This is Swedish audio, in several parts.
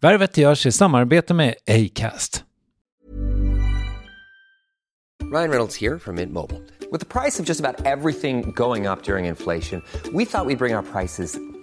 Värvet görs i samarbete med Acast. Ryan Reynolds här från Mint Mobile. Med priset på nästan allt som går upp under inflationen, trodde vi att vi skulle bring våra priser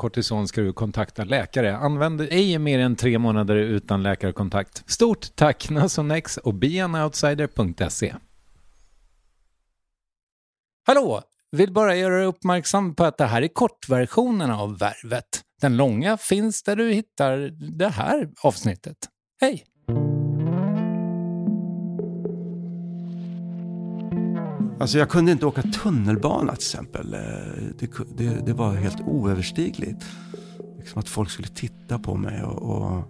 kortison ska du kontakta läkare. Använd ej mer än tre månader utan läkarkontakt. Stort tack Nasonex och beanoutsider.se. Hallå! Vill bara göra dig uppmärksam på att det här är kortversionen av Värvet. Den långa finns där du hittar det här avsnittet. Hej! Alltså jag kunde inte åka tunnelbana till exempel. Eh, det, det, det var helt oöverstigligt. Liksom att folk skulle titta på mig. Och, och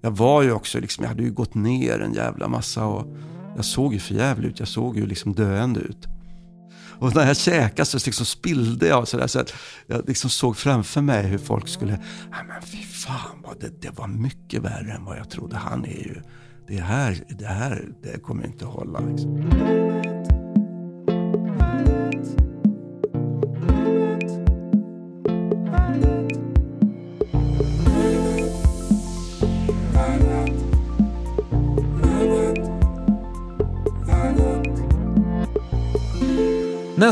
jag var ju också, liksom, jag hade ju gått ner en jävla massa. Och jag såg ju förjävlig ut. Jag såg ju liksom döende ut. Och när jag käkade så liksom spillde jag sådär. Så att jag liksom såg framför mig hur folk skulle, nej men fy fan, vad det, det var mycket värre än vad jag trodde. Han är ju, det här, det här, det kommer inte att hålla liksom.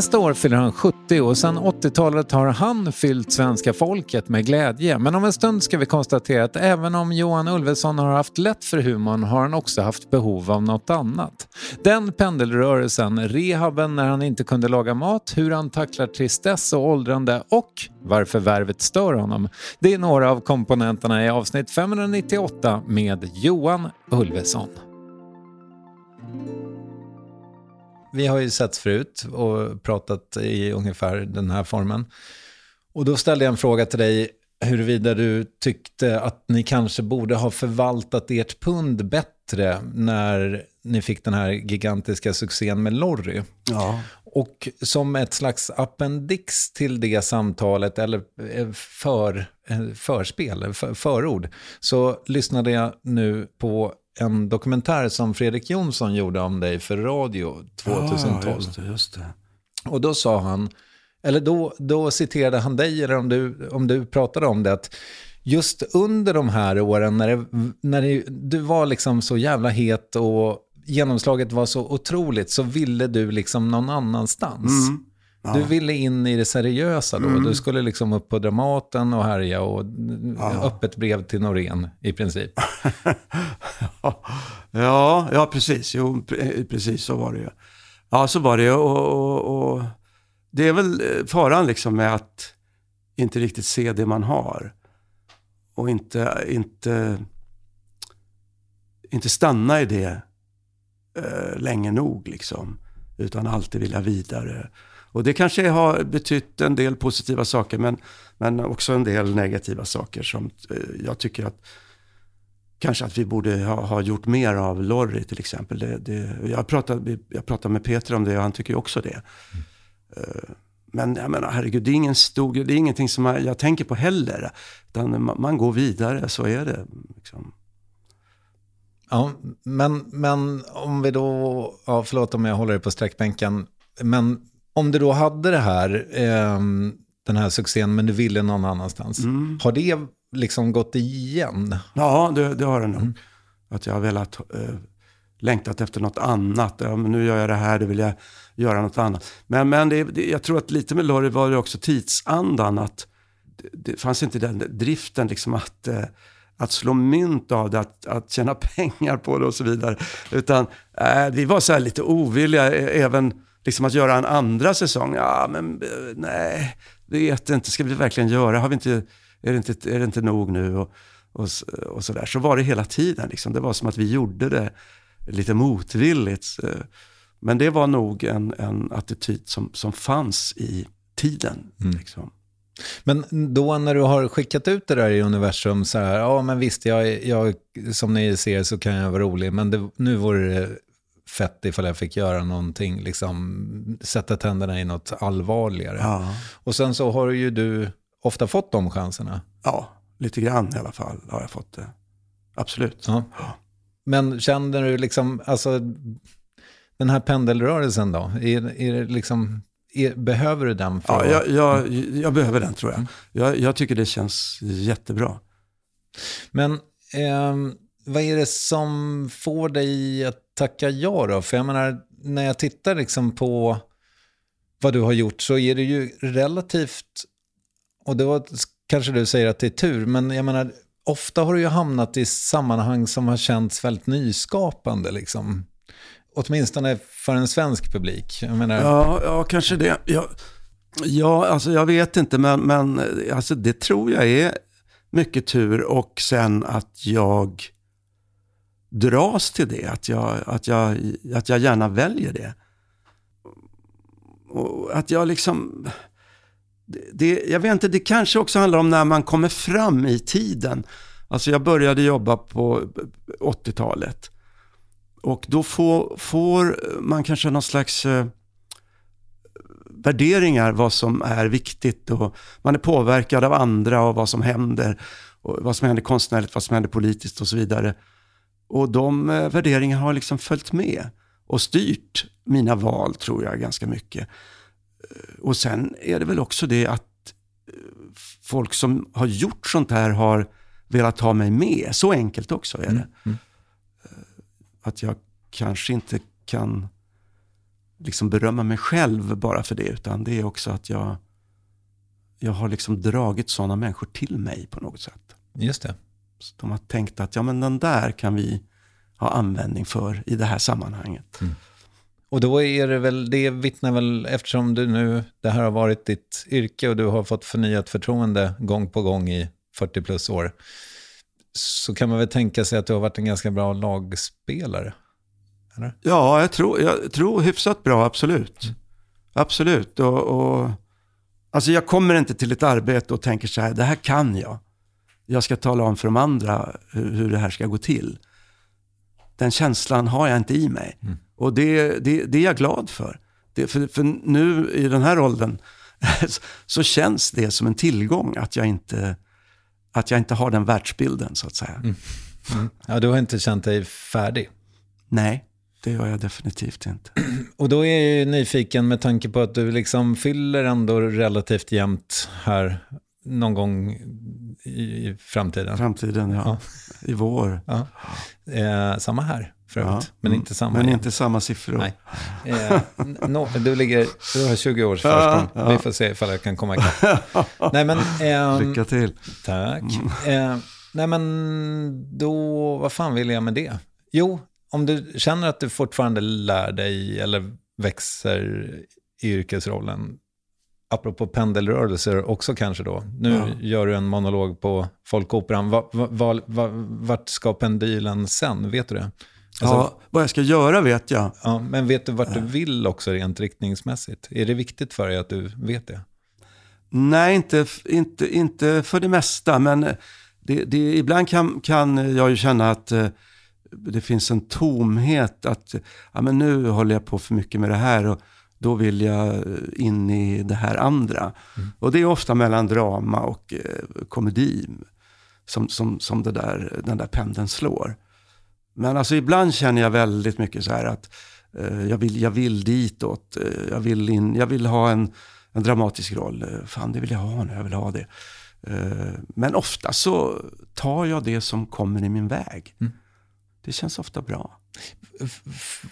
Nästa år fyller han 70 och sedan 80-talet har han fyllt svenska folket med glädje. Men om en stund ska vi konstatera att även om Johan Ulveson har haft lätt för humorn har han också haft behov av något annat. Den pendelrörelsen, rehaben när han inte kunde laga mat, hur han tacklar tristess och åldrande och varför värvet stör honom. Det är några av komponenterna i avsnitt 598 med Johan Ulveson. Vi har ju setts förut och pratat i ungefär den här formen. Och då ställde jag en fråga till dig huruvida du tyckte att ni kanske borde ha förvaltat ert pund bättre när ni fick den här gigantiska succén med Lorry. Ja. Och som ett slags appendix till det samtalet, eller eh, för, eh, förspel, för, förord, så lyssnade jag nu på en dokumentär som Fredrik Jonsson gjorde om dig för radio 2012. Ja, just det, just det. Och då sa han, eller då, då citerade han dig, eller om du, om du pratade om det, att just under de här åren när, det, när det, du var liksom så jävla het och genomslaget var så otroligt, så ville du liksom någon annanstans. Mm. Ja. Du ville in i det seriösa då. Du skulle liksom upp på Dramaten och härja och öppet brev till Norén i princip. ja, ja, precis. Jo, pre- precis så var det ju. Ja, så var det. Och, och, och det är väl eh, faran liksom med att inte riktigt se det man har. Och inte, inte, inte stanna i det eh, länge nog liksom. Utan alltid vilja vidare. Och det kanske har betytt en del positiva saker men, men också en del negativa saker som eh, jag tycker att kanske att vi borde ha, ha gjort mer av Lorry till exempel. Det, det, jag, pratade, jag pratade med Peter om det och han tycker också det. Mm. Men jag menar, herregud, det är, ingen stor, det är ingenting som jag, jag tänker på heller. Utan man, man går vidare, så är det. Liksom. Ja, men, men om vi då, ja, förlåt om jag håller dig på sträckbänken, men om du då hade det här, ehm, den här succén, men du ville någon annanstans, har det liksom gått igen? Ja, det, det har det nog. Att jag har velat, eh, längtat efter något annat. Ja, nu gör jag det här, då vill jag göra något annat. Men, men det, det, jag tror att lite med Lorry var det också tidsandan. Att det, fanns inte den driften liksom att, eh, att slå mynt av det, att, att tjäna pengar på det och så vidare. Utan eh, vi var så här lite ovilliga, eh, även liksom att göra en andra säsong. Ja, men eh, nej, vet inte, ska vi verkligen göra? Har vi inte, är, det inte, är det inte nog nu? Och, och, och så där. Så var det hela tiden. Liksom. Det var som att vi gjorde det lite motvilligt. eh. Men det var nog en, en attityd som, som fanns i tiden. Liksom. Men då när du har skickat ut det där i universum så här, ja men visst, jag, jag, som ni ser så kan jag vara rolig, men det, nu vore det fett ifall jag fick göra någonting, liksom sätta tänderna i något allvarligare. Ja. Och sen så har ju du ofta fått de chanserna. ja, lite grann i alla fall har jag fått det. Absolut. Ja. Men känner du liksom, alltså den här pendelrörelsen då, är, är liksom, är, behöver du den för Ja, jag, jag, jag behöver den tror jag. jag. Jag tycker det känns jättebra. Men ehm, vad är det som får dig att tacka ja då? För jag menar, när jag tittar liksom på vad du har gjort så är det ju relativt, och det var kanske du säger att det är tur, men jag menar, ofta har du ju hamnat i sammanhang som har känts väldigt nyskapande liksom. Åtminstone för en svensk publik. Jag menar, Ja, ja kanske det. Ja, ja, alltså jag vet inte, men, men alltså det tror jag är mycket tur och sen att jag dras till det, att jag, att jag, att jag gärna väljer det. Och att jag liksom, det- jag vet inte, det kanske också handlar om när man kommer fram i tiden. Alltså jag började jobba på 80-talet. Och då får, får man kanske någon slags eh, värderingar vad som är viktigt och man är påverkad av andra och vad som händer. Och vad som händer konstnärligt, vad som händer politiskt och så vidare. Och de eh, värderingarna har liksom följt med och styrt mina val tror jag ganska mycket. Eh, Och sen är det väl också det att eh, folk som har gjort sånt här har velat ha mig med. Så enkelt också är det. Eh, Att jag kanske inte kan liksom berömma mig själv bara för det, utan det är också att jag, jag har liksom dragit sådana människor till mig på något sätt. just det. Så de har tänkt att ja, men den där kan vi ha användning för i det här sammanhanget. Och då är det väl, det vittnar väl, eftersom du nu, det här har varit ditt yrke och du har fått förnyat förtroende gång på gång i 40 plus år, så kan man väl tänka sig att du har varit en ganska bra lagspelare. Eller? Ja, jag tror, jag tror hyfsat bra, absolut. Absolut. Och, och, alltså jag kommer inte till ett arbete och tänker så här, det här kan jag. Jag ska tala om för de andra hur, hur det här ska gå till. Den känslan har jag inte i mig. Och det, det, det är jag glad för. Det, för. För nu i den här åldern så känns det som en tillgång att jag inte, att jag inte har den världsbilden så att säga. Ja, du har inte känt dig färdig. Nej. det gör jag definitivt inte. Och då är jag ju nyfiken med tanke på att du liksom fyller ändå relativt jämnt här någon gång i framtiden. Framtiden, ja. I vår. Ja. Eh, samma här för övrigt, Ja. men inte samma. Men igen. inte samma siffror. Nej. Eh, no, du, ligger, du har 20 års Ja, försprång. ja. Vi får se ifall jag kan komma ikapp. Nej, men... ehm, Lycka till. Tack. Mm. Eh, nej men då, vad fan vill jag med det? Jo, om du känner att du fortfarande lär dig eller växer i yrkesrollen, apropå pendelrörelser också kanske då. Nu Ja. gör du en monolog på Folkoperan. Va, va, va, va, vart ska pendylen sen? Vet du det? Alltså, ja, vad jag ska göra vet jag. ja, men vet du vart du vill också rent riktningsmässigt? Är det viktigt för dig att du vet det? Nej, inte, inte, inte för det mesta. Men det, det, ibland kan, kan jag ju känna att eh, det finns en tomhet. Att ja, men nu håller jag på för mycket med det här och då vill jag eh, in i det här andra. Och det är ofta mellan drama och eh, komedi som, som, som det där, den där pendeln slår. Men alltså ibland känner jag väldigt mycket så här att eh, jag, vill, jag vill ditåt. Eh, jag, vill in, jag vill ha en, en dramatisk roll. Eh, fan, det vill jag ha nu. Jag vill ha det. Eh, men ofta så tar jag det som kommer i min väg. Det känns ofta bra.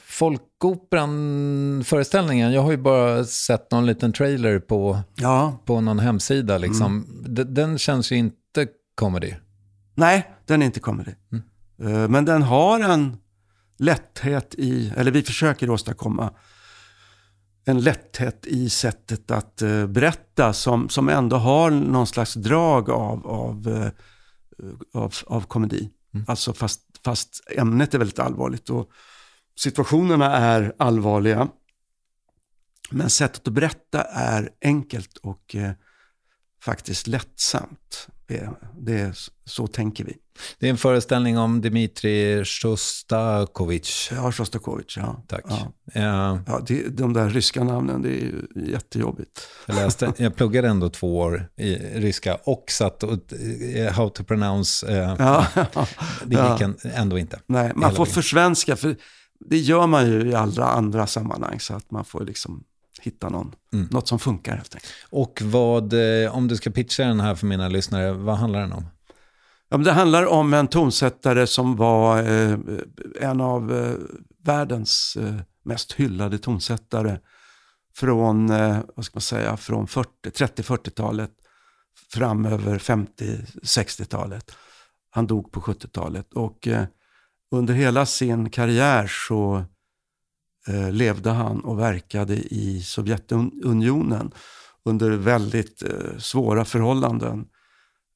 Folkoperan-föreställningen, jag har ju bara sett någon liten trailer på, Ja, på någon hemsida. Liksom. Mm. Den känns ju inte comedy. nej, den är inte comedy. Eh, men den har en lätthet i, eller vi försöker åstadkomma en lätthet i sättet att eh, berätta som, som ändå har någon slags drag av, av, eh, av, av komedi. Alltså fast, fast ämnet är väldigt allvarligt och situationerna är allvarliga. Men sättet att berätta är enkelt och eh, faktiskt lättsamt. Det, det är, så tänker vi. Det är en föreställning om Dmitrij Shostakovich. Ja, Shostakovich, ja. Tack. Ja. Ja, det, de där ryska namnen, det är ju jättejobbigt. Jag, läste, jag pluggade ändå två år i ryska och satt och eh, how to pronounce, eh, Ja, det ja. gick en, ändå inte. Nej, man får försvenska, för det gör man ju i alla andra sammanhang, så att man får liksom hitta någon, Mm. något som funkar helt enkelt. Och vad, eh, om du ska pitcha den här för mina lyssnare, vad handlar den om? Ja, men det handlar om en tonsättare som var eh, en av eh, världens eh, mest hyllade tonsättare från, eh, vad ska man säga, från 40 30-40-talet fram över 50-60-talet. Han dog på 70-talet och eh, under hela sin karriär så eh, levde han och verkade i Sovjetunionen under väldigt eh, svåra förhållanden.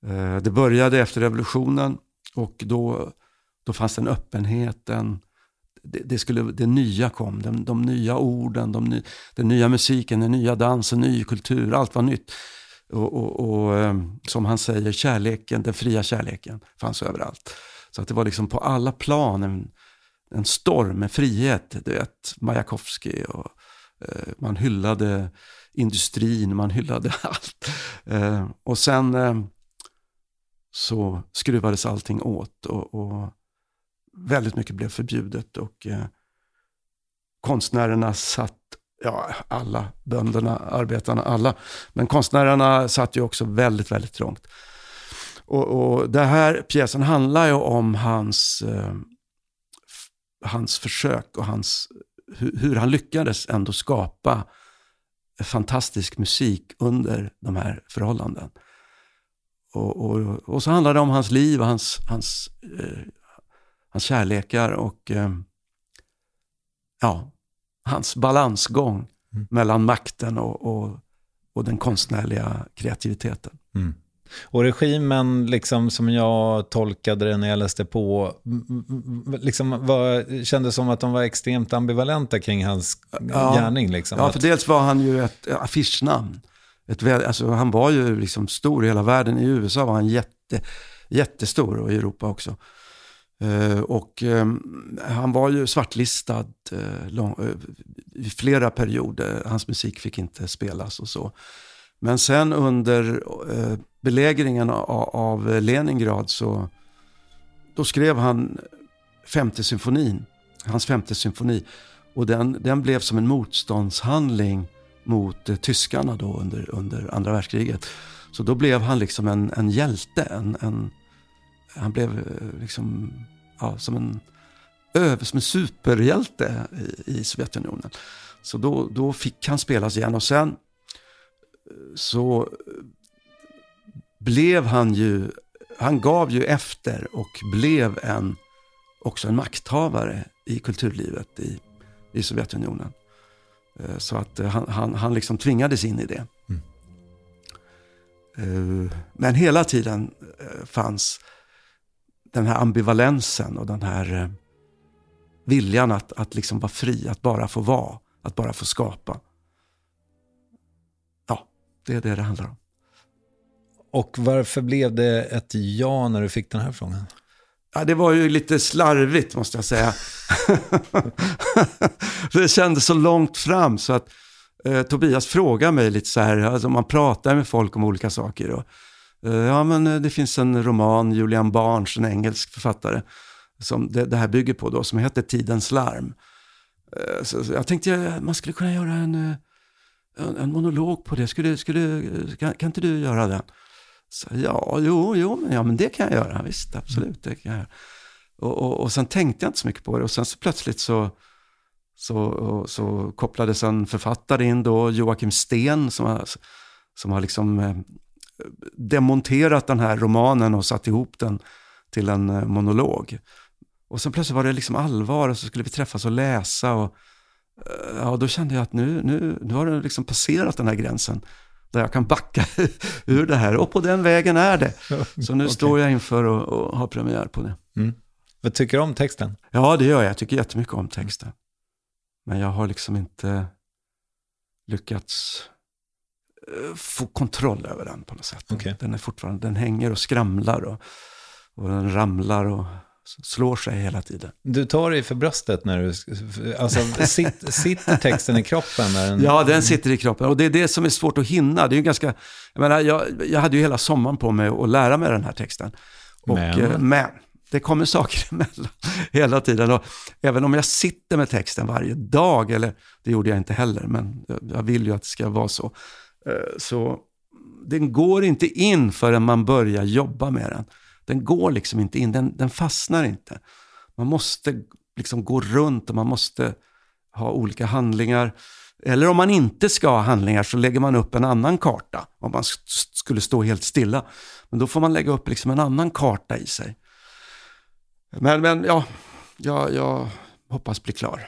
Eh, Det började efter revolutionen och då, då fanns den öppenheten. det, det, skulle, det nya kom, de, de nya orden, de ny, den nya musiken, den nya dansen, ny kultur, allt var nytt. Och, och, och eh, som han säger, kärleken, den fria kärleken fanns överallt. Så att det var liksom på alla plan en, storm, med frihet. Du vet, Majakovskij och eh, man hyllade industrin, man hyllade allt. Eh, och sen eh, så skruvades allting åt och, och väldigt mycket blev förbjudet och eh, konstnärerna satt, ja alla, bönderna, arbetarna, alla, men konstnärerna satt ju också väldigt, väldigt trångt. Och, och det här pjäsen handlar ju om hans, eh, hans försök och hans, hur, hur han lyckades ändå skapa fantastisk musik under de här förhållanden. Och, och, och så handlar det om hans liv och hans, hans, eh, hans kärlekar och eh, ja, hans balansgång mellan makten och, och, och den konstnärliga kreativiteten. Mm. Och regimen, liksom, som jag tolkade det när jag läste på, liksom, var, kändes som att de var extremt ambivalenta kring hans Ja. gärning. Liksom. Ja, för dels var han ju ett affischnamn. Ett, alltså, han var ju liksom stor i hela världen. I USA var han jätte, jättestor och i Europa också. Eh, och eh, han var ju svartlistad eh, lång, eh, i flera perioder. Hans musik fick inte spelas och så. Men sen under eh, belägringen av, av Leningrad så då skrev han femte symfonin hans femte symfoni. Och den, den blev som en motståndshandling mot eh, tyskarna då under, under andra världskriget. Så då blev han liksom en, en hjälte. En, en, han blev eh, liksom ja, som, en, över, som en superhjälte i, i Sovjetunionen. Så då, då fick han spelas igen och sen så blev han ju, han gav ju efter och blev en, också en makthavare i kulturlivet i, i Sovjetunionen. Eh, så att eh, han, han, han liksom tvingades in i det. Mm. Men hela tiden fanns den här ambivalensen och den här viljan att, att liksom vara fri, att bara få vara, att bara få skapa. Det är det det handlar om. Och varför blev det ett ja när du fick den här frågan? Ja, det var ju lite slarvigt måste jag säga. det kändes så långt fram så att eh, Tobias frågade mig lite så här, alltså man pratar med folk om olika saker. Och, eh, ja, men eh, det finns en roman, Julian Barnes, en engelsk författare, som det, det här bygger på då, som heter Tidens larm. Eh, så, så jag tänkte man skulle kunna göra en, eh, en, en monolog på det. Skulle, skulle, kan, kan inte du göra den? Så, ja, jo, jo, men, ja, men det kan jag göra. Visst, absolut. Det kan jag göra. Och, och, och sen tänkte jag inte så mycket på det. Och sen så plötsligt så, så, så kopplades en författare in då, Joakim Sten, som har, som har liksom eh, demonterat den här romanen och satt ihop den till en eh, monolog. Och sen plötsligt var det liksom allvar och så skulle vi träffas och läsa. Och, ja, då kände jag att nu, nu, nu har det liksom passerat den här gränsen där jag kan backa ur det här. Och på den vägen är det. Så nu okay. står jag inför att ha premiär på det. Mm. Vad tycker du om texten? Ja, det gör jag. Jag tycker jättemycket om texten. Men jag har liksom inte lyckats eh, få kontroll över den på något sätt. Okay. Den är fortfarande, den hänger och skramlar och, och den ramlar och slår sig hela tiden. Du tar dig för bröstet när du, alltså sitt, sitter texten i kroppen? När den... Ja, den sitter i kroppen och det är det som är svårt att hinna. Det är ju ganska, jag menar, jag, jag hade ju hela sommaren på mig att lära mig den här texten. Och, men. Eh, men det kommer saker emellan hela tiden. Och även om jag sitter med texten varje dag, eller det gjorde jag inte heller, men jag vill ju att det ska vara så. Eh, så den går inte in förrän man börjar jobba med den. Den går liksom inte in, den, den fastnar inte. Man måste liksom gå runt och man måste ha olika handlingar. Eller om man inte ska ha handlingar så lägger man upp en annan karta. Om man skulle stå helt stilla. Men då får man lägga upp liksom en annan karta i sig. Men, men ja, jag, jag hoppas bli klar.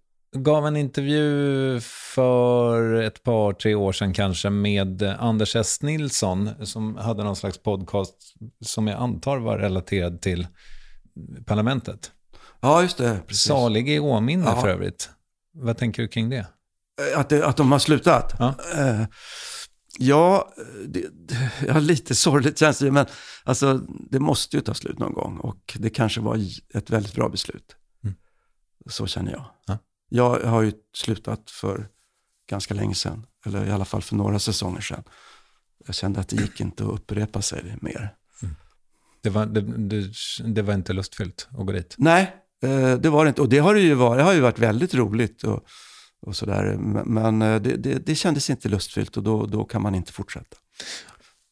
gav en intervju för ett par, tre år sedan kanske med Anders S. Nilsson som hade någon slags podcast som jag antar var relaterad till parlamentet. Ja, just det. Precis. Salig i åminne Ja. för övrigt. Vad tänker du kring det? Att, det, att de har slutat? Ja. Eh, ja, det, det, ja, lite sorgligt känns det men alltså, det måste ju ta slut någon gång och det kanske var ett väldigt bra beslut. Mm. Så känner jag. Ja. Jag har ju slutat för ganska länge sedan, eller i alla fall för några säsonger sedan. Jag kände att det gick inte att upprepa sig mer. Det var, det, det, det var inte lustfyllt att gå dit. Nej, eh, det var det inte. Och det har det ju varit. Det har ju varit väldigt roligt och, och sådär. Men eh, det, det, det kändes inte lustfyllt och då, då kan man inte fortsätta.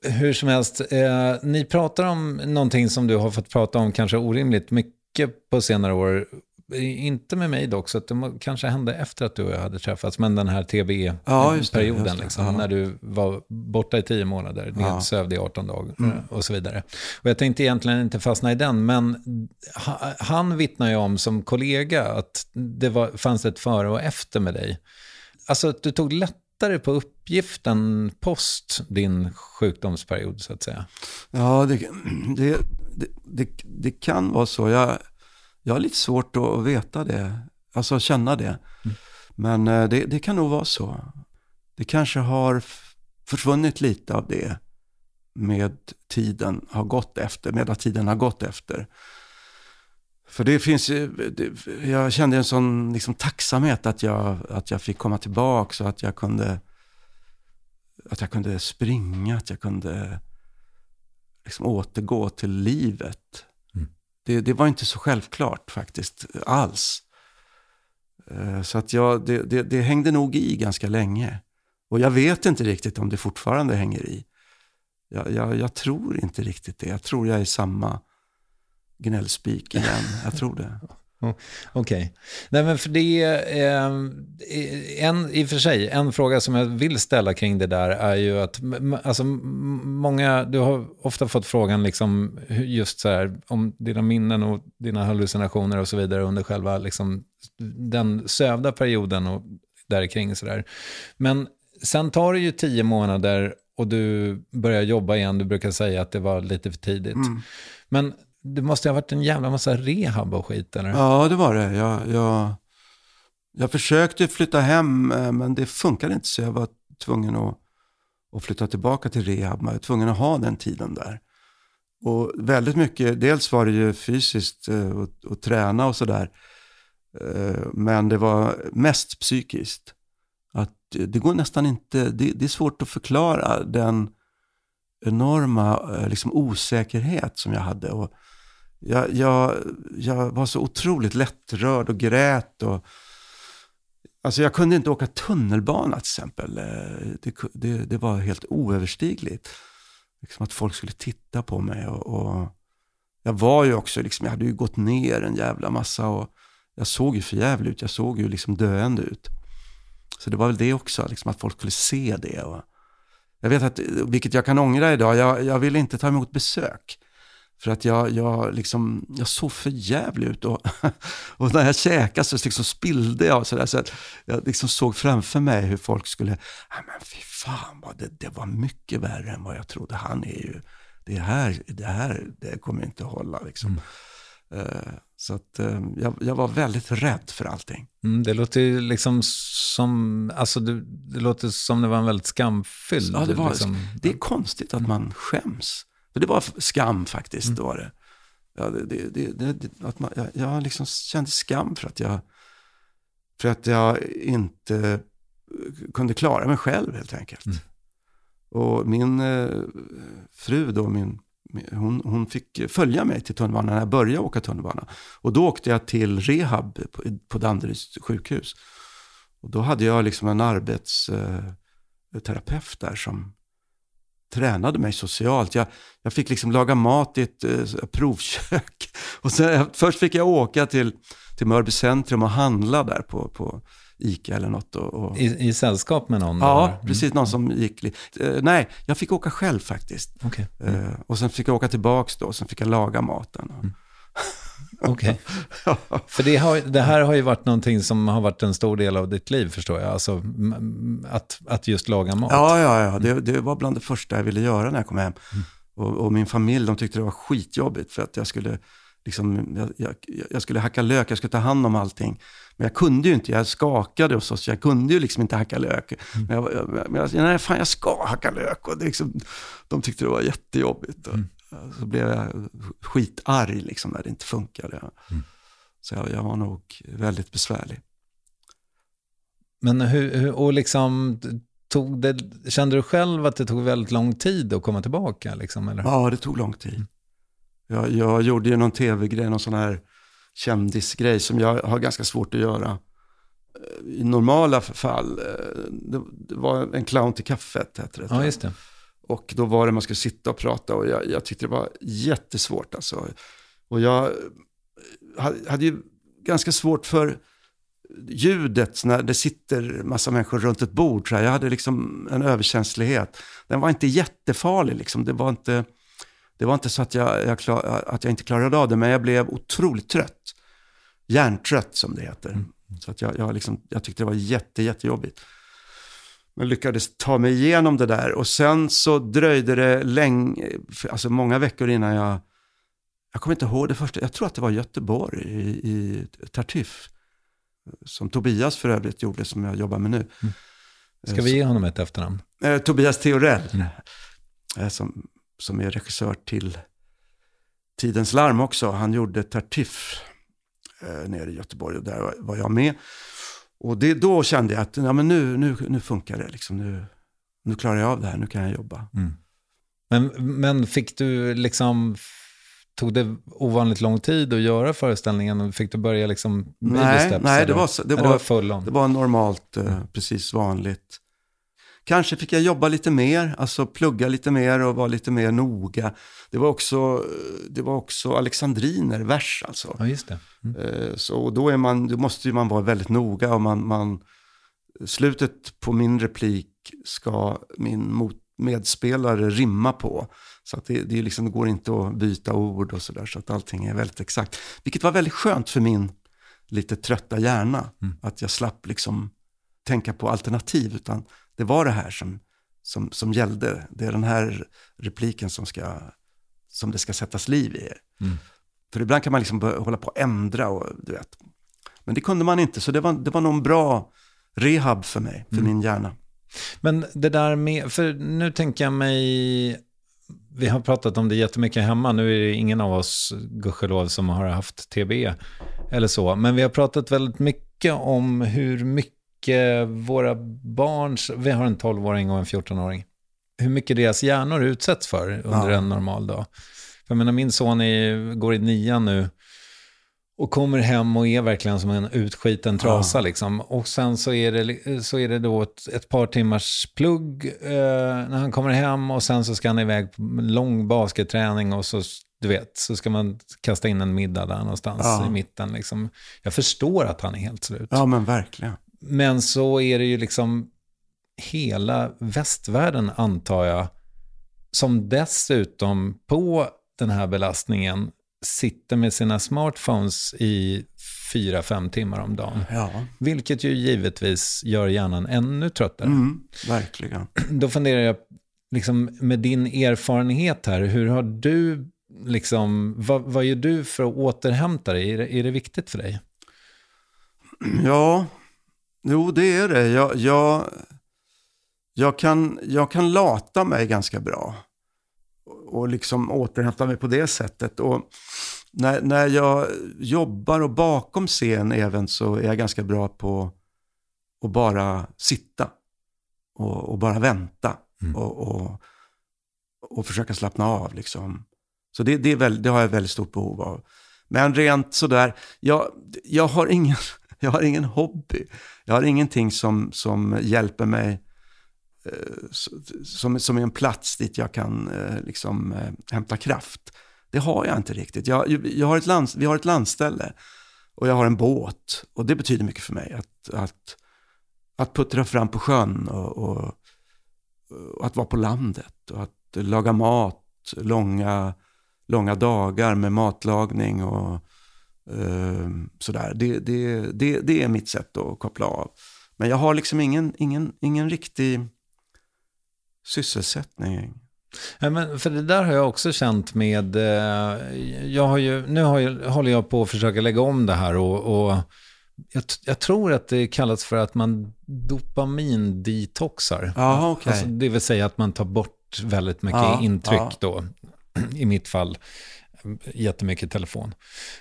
Hur som helst, eh, ni pratar om någonting som du har fått prata om kanske orimligt mycket på senare år. Inte med mig dock, så att det må- kanske hände efter att du och jag hade träffats, men den här Ja, just det. liksom, Ja. när du var borta i tio månader, Ja. nedsövd i 18 dagar Mm. och så vidare. Och jag tänkte egentligen inte fastna i den, men ha- han vittnar ju om som kollega att det var, fanns ett före och efter med dig. Alltså att du tog lättare på uppgiften post din sjukdomsperiod, så att säga. Ja, det, det, det, det, det kan vara så. Jag, jag har lite svårt att veta det, alltså känna det. Men eh, det, det kan nog vara så. Det kanske har försvunnit lite av det med tiden har gått efter, med att tiden har gått efter. För det finns det, jag kände en sån liksom tacksamhet att jag, att jag fick komma tillbaka så att jag kunde, att jag kunde springa, att jag kunde liksom återgå till livet. Det, det var inte så självklart faktiskt, alls. Eh, så att jag, det, det, det hängde nog i ganska länge. Och jag vet inte riktigt om det fortfarande hänger i. Jag, jag, jag tror inte riktigt det. Jag tror jag är samma gnällspik igen. Jag tror det. Okej. Nej, men för det är eh, en, i och för sig, en fråga som jag vill ställa kring det där är ju att, alltså många, du har ofta fått frågan liksom just så här om dina minnen och dina hallucinationer och så vidare under själva liksom den sövda perioden och där kring så där. Men sen tar det ju tio månader och du börjar jobba igen, du brukar säga att det var lite för tidigt. Mm. Men det måste ha varit en jävla massa rehab och skit, eller? Ja, det var det. Jag, jag, jag försökte flytta hem, eh, men det funkade inte. Så jag var tvungen att, att flytta tillbaka till rehab. Jag var tvungen att ha den tiden där. Och väldigt mycket, dels var det ju fysiskt eh, och, och träna och sådär. Eh, men det var mest psykiskt. Att det det går nästan inte, det, det är svårt att förklara den enorma eh, liksom, osäkerhet som jag hade. Och jag, jag, jag var så otroligt lättrörd och grät. Och, alltså jag kunde inte åka tunnelbana till exempel. Eh, det, det, det var helt oöverstigligt. Liksom att folk skulle titta på mig. Och, och jag var ju också, liksom, jag hade ju gått ner en jävla massa. Och jag såg ju förjävlig ut. Jag såg ju liksom döende ut. Så det var väl det också, liksom att folk skulle se det. Och jag vet att, vilket jag kan ångra idag, jag, jag ville inte ta emot besök. För att jag, jag, liksom, jag såg för jävlig ut och, och när jag käkade så liksom spillde jag. Så, där, så att jag liksom såg framför mig hur folk skulle, ah, men fy fan, vad det, det var mycket värre än vad jag trodde. Han är ju, det här, det här det kommer inte att hålla. Liksom. Mm så att eh, jag, jag var väldigt rädd för allting. Mm, det låter ju liksom som, alltså det, det låter som det var en väldigt skamfylld. Ja, det, var, liksom. det är konstigt att man skäms. För det var skam faktiskt, Mm. det var det. ja, det, det, det, det, att man, jag, jag liksom kände skam för att jag, för att jag inte kunde klara mig själv helt enkelt. Mm. Och min eh, fru då, min, hon, hon fick följa mig till tunnelbanan när jag började åka tunnelbana. Och då åkte jag till rehab på, på Danderyds sjukhus. Och då hade jag liksom en arbetsterapeut där som tränade mig socialt. Jag, jag fick liksom laga mat i ett eh, provkök. Och sen, först fick jag åka till, till Mörby centrum och handla där på, på Ica eller något. Och, och... I, I sällskap med någon? Ja, eller? precis. Någon som gick... Eh, nej, jag fick åka själv faktiskt. Okej. Eh, och sen fick jag åka tillbaks då, och sen fick jag laga maten. Okej. För det, har, det här har ju varit någonting som har varit en stor del av ditt liv, förstår jag. Alltså att, att just laga mat. Ja, ja, ja. Det, det var bland det första jag ville göra när jag kom hem. Och, och min familj, de tyckte det var skitjobbigt för att jag skulle, liksom, jag, jag, jag skulle hacka lök, jag skulle ta hand om allting. Men jag kunde ju inte, jag skakade och så, så jag kunde ju liksom inte hacka lök. Men jag, jag, men jag, nej, fan jag ska hacka lök. Och det liksom, de tyckte det var jättejobbigt. Och, Så blev jag skitarg liksom när det inte funkade. Så jag, jag var nog väldigt besvärlig. Men hur, hur, och liksom, tog det, kände du själv att det tog väldigt lång tid att komma tillbaka? Liksom, eller? Ja, det tog lång tid. Jag, jag gjorde ju någon tv-grej, någon sån här kändisgrej som jag har ganska svårt att göra. Eh, I normala fall, eh, det, det var en clown till kaffet, hette det. Ja, just det. Och då var det man skulle sitta och prata och jag, jag tyckte det var jättesvårt alltså. Och jag eh, hade, hade ju ganska svårt för ljudet när det sitter massa människor runt ett bord. Så här. Jag hade liksom en överkänslighet. Den var inte jättefarlig liksom. Det var inte, det var inte så att jag, jag klar, att jag inte klarade av det, men jag blev otroligt trött. Hjärntrött som det heter. Så att jag, jag, liksom, jag tyckte det var jätte, jättejobbigt. Men lyckades ta mig igenom det där. Och sen så dröjde det länge, alltså många veckor innan jag, jag kommer inte ihåg det första, jag tror att det var Göteborg i, i Tartuffe. Som Tobias för övrigt gjorde, som jag jobbar med nu. Ska vi ge honom ett efternamn? Eh, Tobias Theorell, eh, som, som är regissör till Tidens Larm också. Han gjorde Tartuffe eh, nere i Göteborg och där var- var jag med. Och det, då kände jag att ja, men nu, nu, nu funkar det, liksom. nu, nu klarar jag av det här, nu kan jag jobba. Men, men fick du liksom, tog det ovanligt lång tid att göra föreställningen? Fick du börja liksom baby Nej, steps, nej det, eller? var, det, Nej, var, full on. det var normalt, eh, precis vanligt. Kanske fick jag jobba lite mer, alltså plugga lite mer och vara lite mer noga. Det var också, det var också alexandriner, vers alltså. Ja, just det. Eh, Så då, är man, då måste ju man vara väldigt noga och man, man, slutet på min replik ska min mot, medspelare rimma på. Så att det, det, liksom, det går inte att byta ord och sådär, så att allting är väldigt exakt. Vilket var väldigt skönt för min lite trötta hjärna, att jag slapp liksom tänka på alternativ, utan det var det här som, som, som gällde. Det är den här repliken som, ska, som det ska sättas liv i. För ibland kan man liksom hålla på att ändra och du vet. Men det kunde man inte, så det var, det var nog en bra rehab för mig, för min hjärna. Men det där med, för nu tänker jag mig, vi har pratat om det jättemycket hemma, nu är det ingen av oss, gudskelov, som har haft TB eller så, men vi har pratat väldigt mycket om hur mycket våra barns, vi har en 12-åring och en 14-åring, hur mycket deras hjärnor utsätts för under Ja. en normal dag. För jag menar, min son är, går i nian nu, och kommer hem och är verkligen som en utskiten trasa liksom. Och sen så är det, så är det då ett, ett par timmars plugg eh, när han kommer hem och sen så ska han iväg på lång basketträning och så, du vet, så ska man kasta in en middag där någonstans Ja. i mitten liksom. Jag förstår att han är helt slut. Ja, men verkligen. Men så är det ju liksom hela västvärlden, antar jag, som dessutom på den här belastningen sitter med sina smartphones i fyra, fem timmar om dagen. Ja, Vilket ju givetvis gör hjärnan ännu tröttare. mm, verkligen. Då funderar jag, liksom, med din erfarenhet här, hur har du, liksom, vad, vad gör du för att återhämta dig? Är det, är det viktigt för dig? Ja, jo det är det. Jag, jag, jag, kan, jag kan lata mig ganska bra. Och liksom återhämta mig på det sättet. Och när, när jag jobbar och bakom scen även så är jag ganska bra på att bara sitta och, och bara vänta Mm. och, och, och försöka slappna av. Liksom. Så det, det, är väl, det har jag väldigt stort behov av. Men rent sådär, jag, jag, har, ingen, jag har ingen hobby. Jag har ingenting som, som hjälper mig eh, som, som är en plats dit jag kan eh, liksom, eh, hämta kraft. Det har jag inte riktigt. Jag, jag har ett land, vi har ett landställe och jag har en båt. Och det betyder mycket för mig. Att, att, att puttra fram på sjön och, och, och att vara på landet. Och att laga mat, långa, långa dagar med matlagning och sådär. Det, det, det, det är mitt sätt att koppla av. Men jag har liksom ingen, ingen, ingen riktig sysselsättning. Ja, men för det där har jag också känt med, eh, jag har ju, nu har jag, håller jag på att försöka lägga om det här och, och jag, jag, tror att det kallas för att man dopamindetoxar. Aha, okay. alltså, det vill säga att man tar bort väldigt mycket ja, intryck ja. då. I mitt fall jättemycket telefon.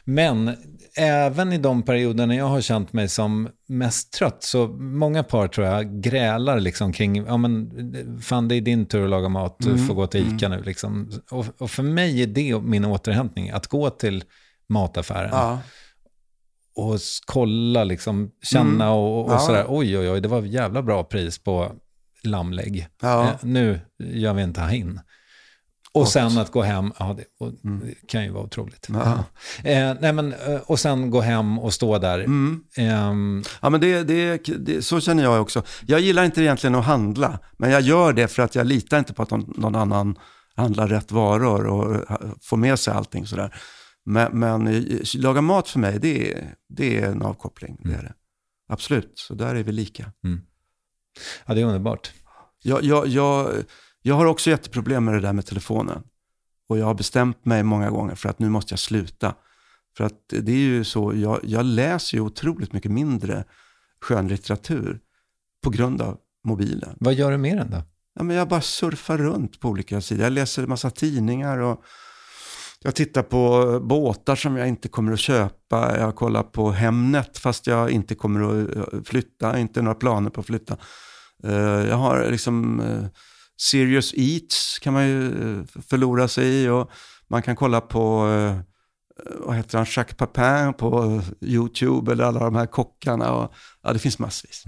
Men även i de perioderna jag har känt mig som mest trött, så många par tror jag grälar liksom kring, ja men fan det är din tur att laga mat, du Mm, får gå till ICA nu liksom. Och, och, för mig är det min återhämtning, att gå till mataffären. Ja. Och kolla, liksom, känna Mm. och, och Ja. sådär, oj oj oj, det var jävla bra pris på lammlägg. Ja. Eh, nu gör vi en tahin. Och Gott. sen att gå hem, ja det, och det kan ju vara otroligt. Mm. Ja. Eh, nej men, eh, och sen gå hem och stå där. Mm. Ehm, Ja, men det, det, det, så känner jag också. Jag gillar inte egentligen att handla, men jag gör det för att jag litar inte på att någon, annan handlar rätt varor och eh, får med sig allting sådär. Men, men eh, laga mat för mig, det är, det är en avkoppling. Det är det. Absolut, så där är vi lika. ja, det är underbart. Jag, jag, jag, jag har också jätteproblem med det där med telefonen. Och jag har bestämt mig många gånger för att nu måste jag sluta. För att det är ju så, jag, jag läser ju otroligt mycket mindre skönlitteratur på grund av mobilen. Vad gör du med den då? Ja, men jag bara surfar runt på olika sidor. Jag läser en massa tidningar och jag tittar på båtar som jag inte kommer att köpa. Jag kollar på Hemnet fast jag inte kommer att eh, flytta, inte några planer på att flytta. Eh, Jag har liksom eh, Serious Eats kan man ju eh, förlora sig i och man kan kolla på, eh, vad heter han, Jacques Papin på YouTube eller alla de här kockarna. Och, ja, det finns massvis.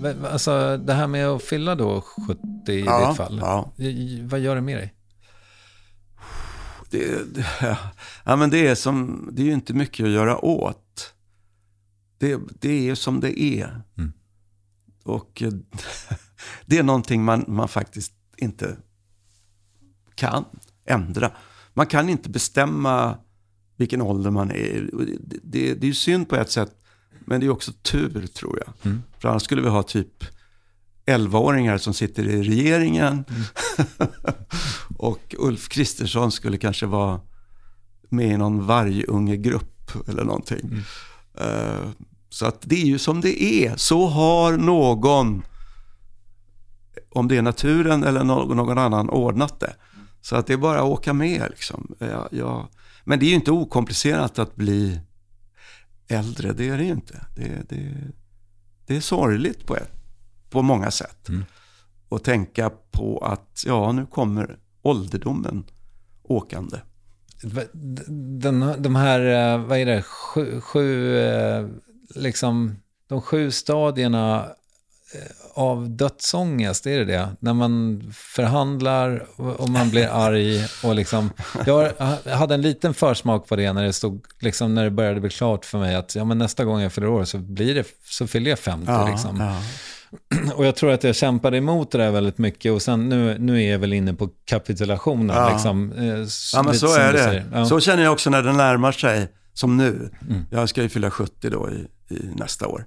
Va- Alltså det här med att fylla då 70 i Ja, ditt fall. ja. Vad gör det med dig? Det, det, ja, men det, är som, det är ju inte mycket att göra åt. Det, det är ju som det är. Mm. Och eh, det är någonting man, man faktiskt inte kan ändra. Man kan inte bestämma vilken ålder man är Det, det, det är ju synd på ett sätt, men det är också tur tror jag. Mm. För annars skulle vi ha typ 11-åringar som sitter i regeringen. och Ulf Kristersson skulle kanske vara med i någon vargungegrupp eller någonting. Eh, så att det är ju som det är. Så har någon, om det är naturen eller någon, annan, ordnat det. Så att det är bara att åka med. Liksom. Ja, ja. Men det är ju inte okomplicerat att bli äldre, det är det ju inte. Det, det, det är sorgligt på, ett, på många sätt. Och tänka på att, ja, nu kommer ålderdomen åkande. Den, de här, eh, vad är det, sju, sju eh, liksom, de sju stadierna eh, av dödsångest, är det det? När man förhandlar och man blir arg och liksom, jag hade en liten försmak på det när det stod, liksom när det började bli klart för mig att ja, men nästa gång jag fyller år så blir det, så fyller jag 50 liksom. ja. Och jag tror att jag kämpade emot det där väldigt mycket och sen nu, nu är jag väl inne på kapitulationen. Ja. Liksom, eh, Ja, men så är det. Ja. Så känner jag också när det närmar sig, som nu. Mm. Jag ska ju fylla 70 då i nästa år.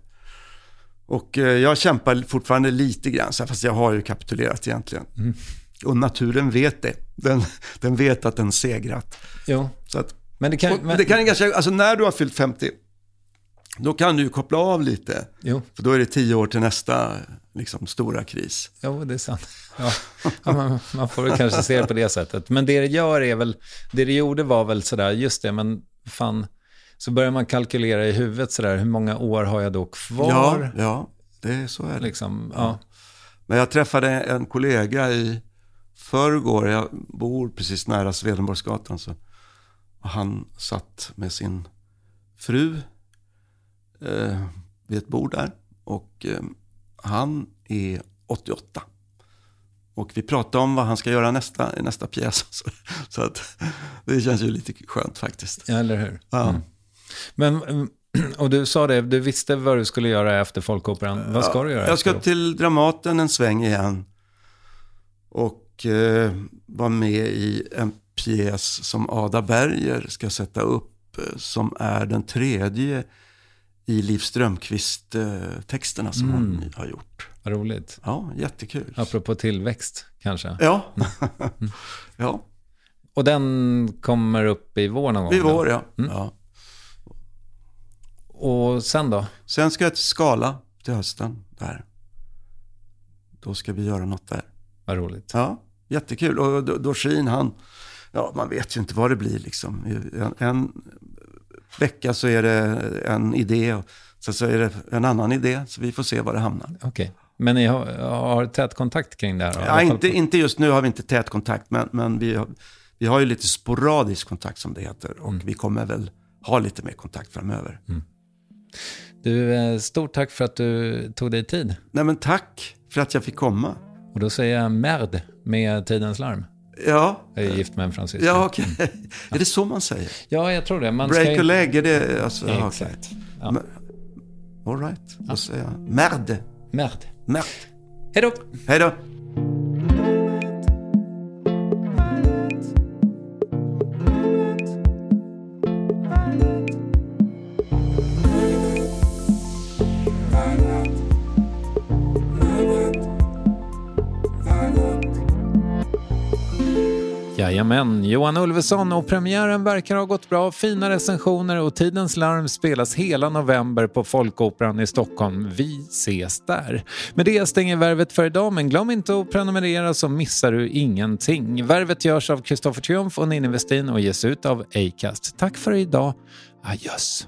Och eh, jag kämpar fortfarande lite grann, fast jag har ju kapitulerat egentligen. Mm. Och naturen vet det. Den, den vet att den segrat. Jo. Så att, Men det kan, men, det kan ganska, alltså när du har fyllt 50, Då kan du ju koppla av lite. Jo. För då är det tio år till nästa liksom, stora kris. Jo, det är sant. Ja. Ja, man, man får väl kanske se det på det sättet. Men det det gör är väl, det det gjorde var väl sådär, just det, men fan, så börjar man kalkylera i huvudet sådär, hur många år har jag då kvar? Ja, ja det, så är det. Liksom, ja. Men jag träffade en kollega i förrgår, jag bor precis nära Swedenborgsgatan, så och han satt med sin fru eh, vid ett bord där. Och eh, han är 88. Och vi pratade om vad han ska göra nästa, i nästa pjäs. Så, så att det känns ju lite skönt faktiskt. Ja, eller hur? Ja. Mm. Men, mm, och du sa det, du visste vad du skulle göra efter Folkoperan. Vad ska du göra? Jag ska till Dramaten en sväng igen. Och eh, vara med i en pjäs som Ada Berger ska sätta upp. Eh, som är den tredje i Liv Strömquist-texterna som Mm. hon har gjort. Vad roligt. Ja, jättekul. Apropå tillväxt, kanske. Ja. ja, Och den kommer upp i vår någon gång? då? vår ja. Mm. ja. Och sen då? Sen ska jag till Skala till hösten. Där. Då ska vi göra något där. Vad roligt. Ja, jättekul. Och Do- Dorsin, han, ja man vet ju inte vad det blir liksom. En, en vecka så är det en idé och sen så är det en annan idé. Så vi får se var det hamnar. Okej. Men ni har, har tät kontakt kring det här? Ja, inte, inte just nu har vi inte tät kontakt, men, men vi, har, vi har ju lite sporadisk kontakt som det heter. Och vi kommer väl ha lite mer kontakt framöver. Du, eh, stort tack för att du tog dig tid. Nej men tack för att jag fick komma. Och då säger jag merd med Tidens larm. Ja, Jag är gift med en fransyska. ja okej. Är det så man säger? Ja, jag tror det. Man ska Break ju- a leg, är det alltså? Ja, exakt. okej. Ja. All right, då säger jag merde. Merd. Merde. Hej då! Hej då. Men Johan Ulveson och premiären verkar ha gått bra. Fina recensioner och Tidens larm spelas hela november på Folkoperan i Stockholm. Vi ses där. Med det stänger Värvet för idag, men glöm inte att prenumerera så missar du ingenting. Värvet görs av Kristoffer Triumf och Ninni Westin och ges ut av Acast. Tack för idag. Adjöss.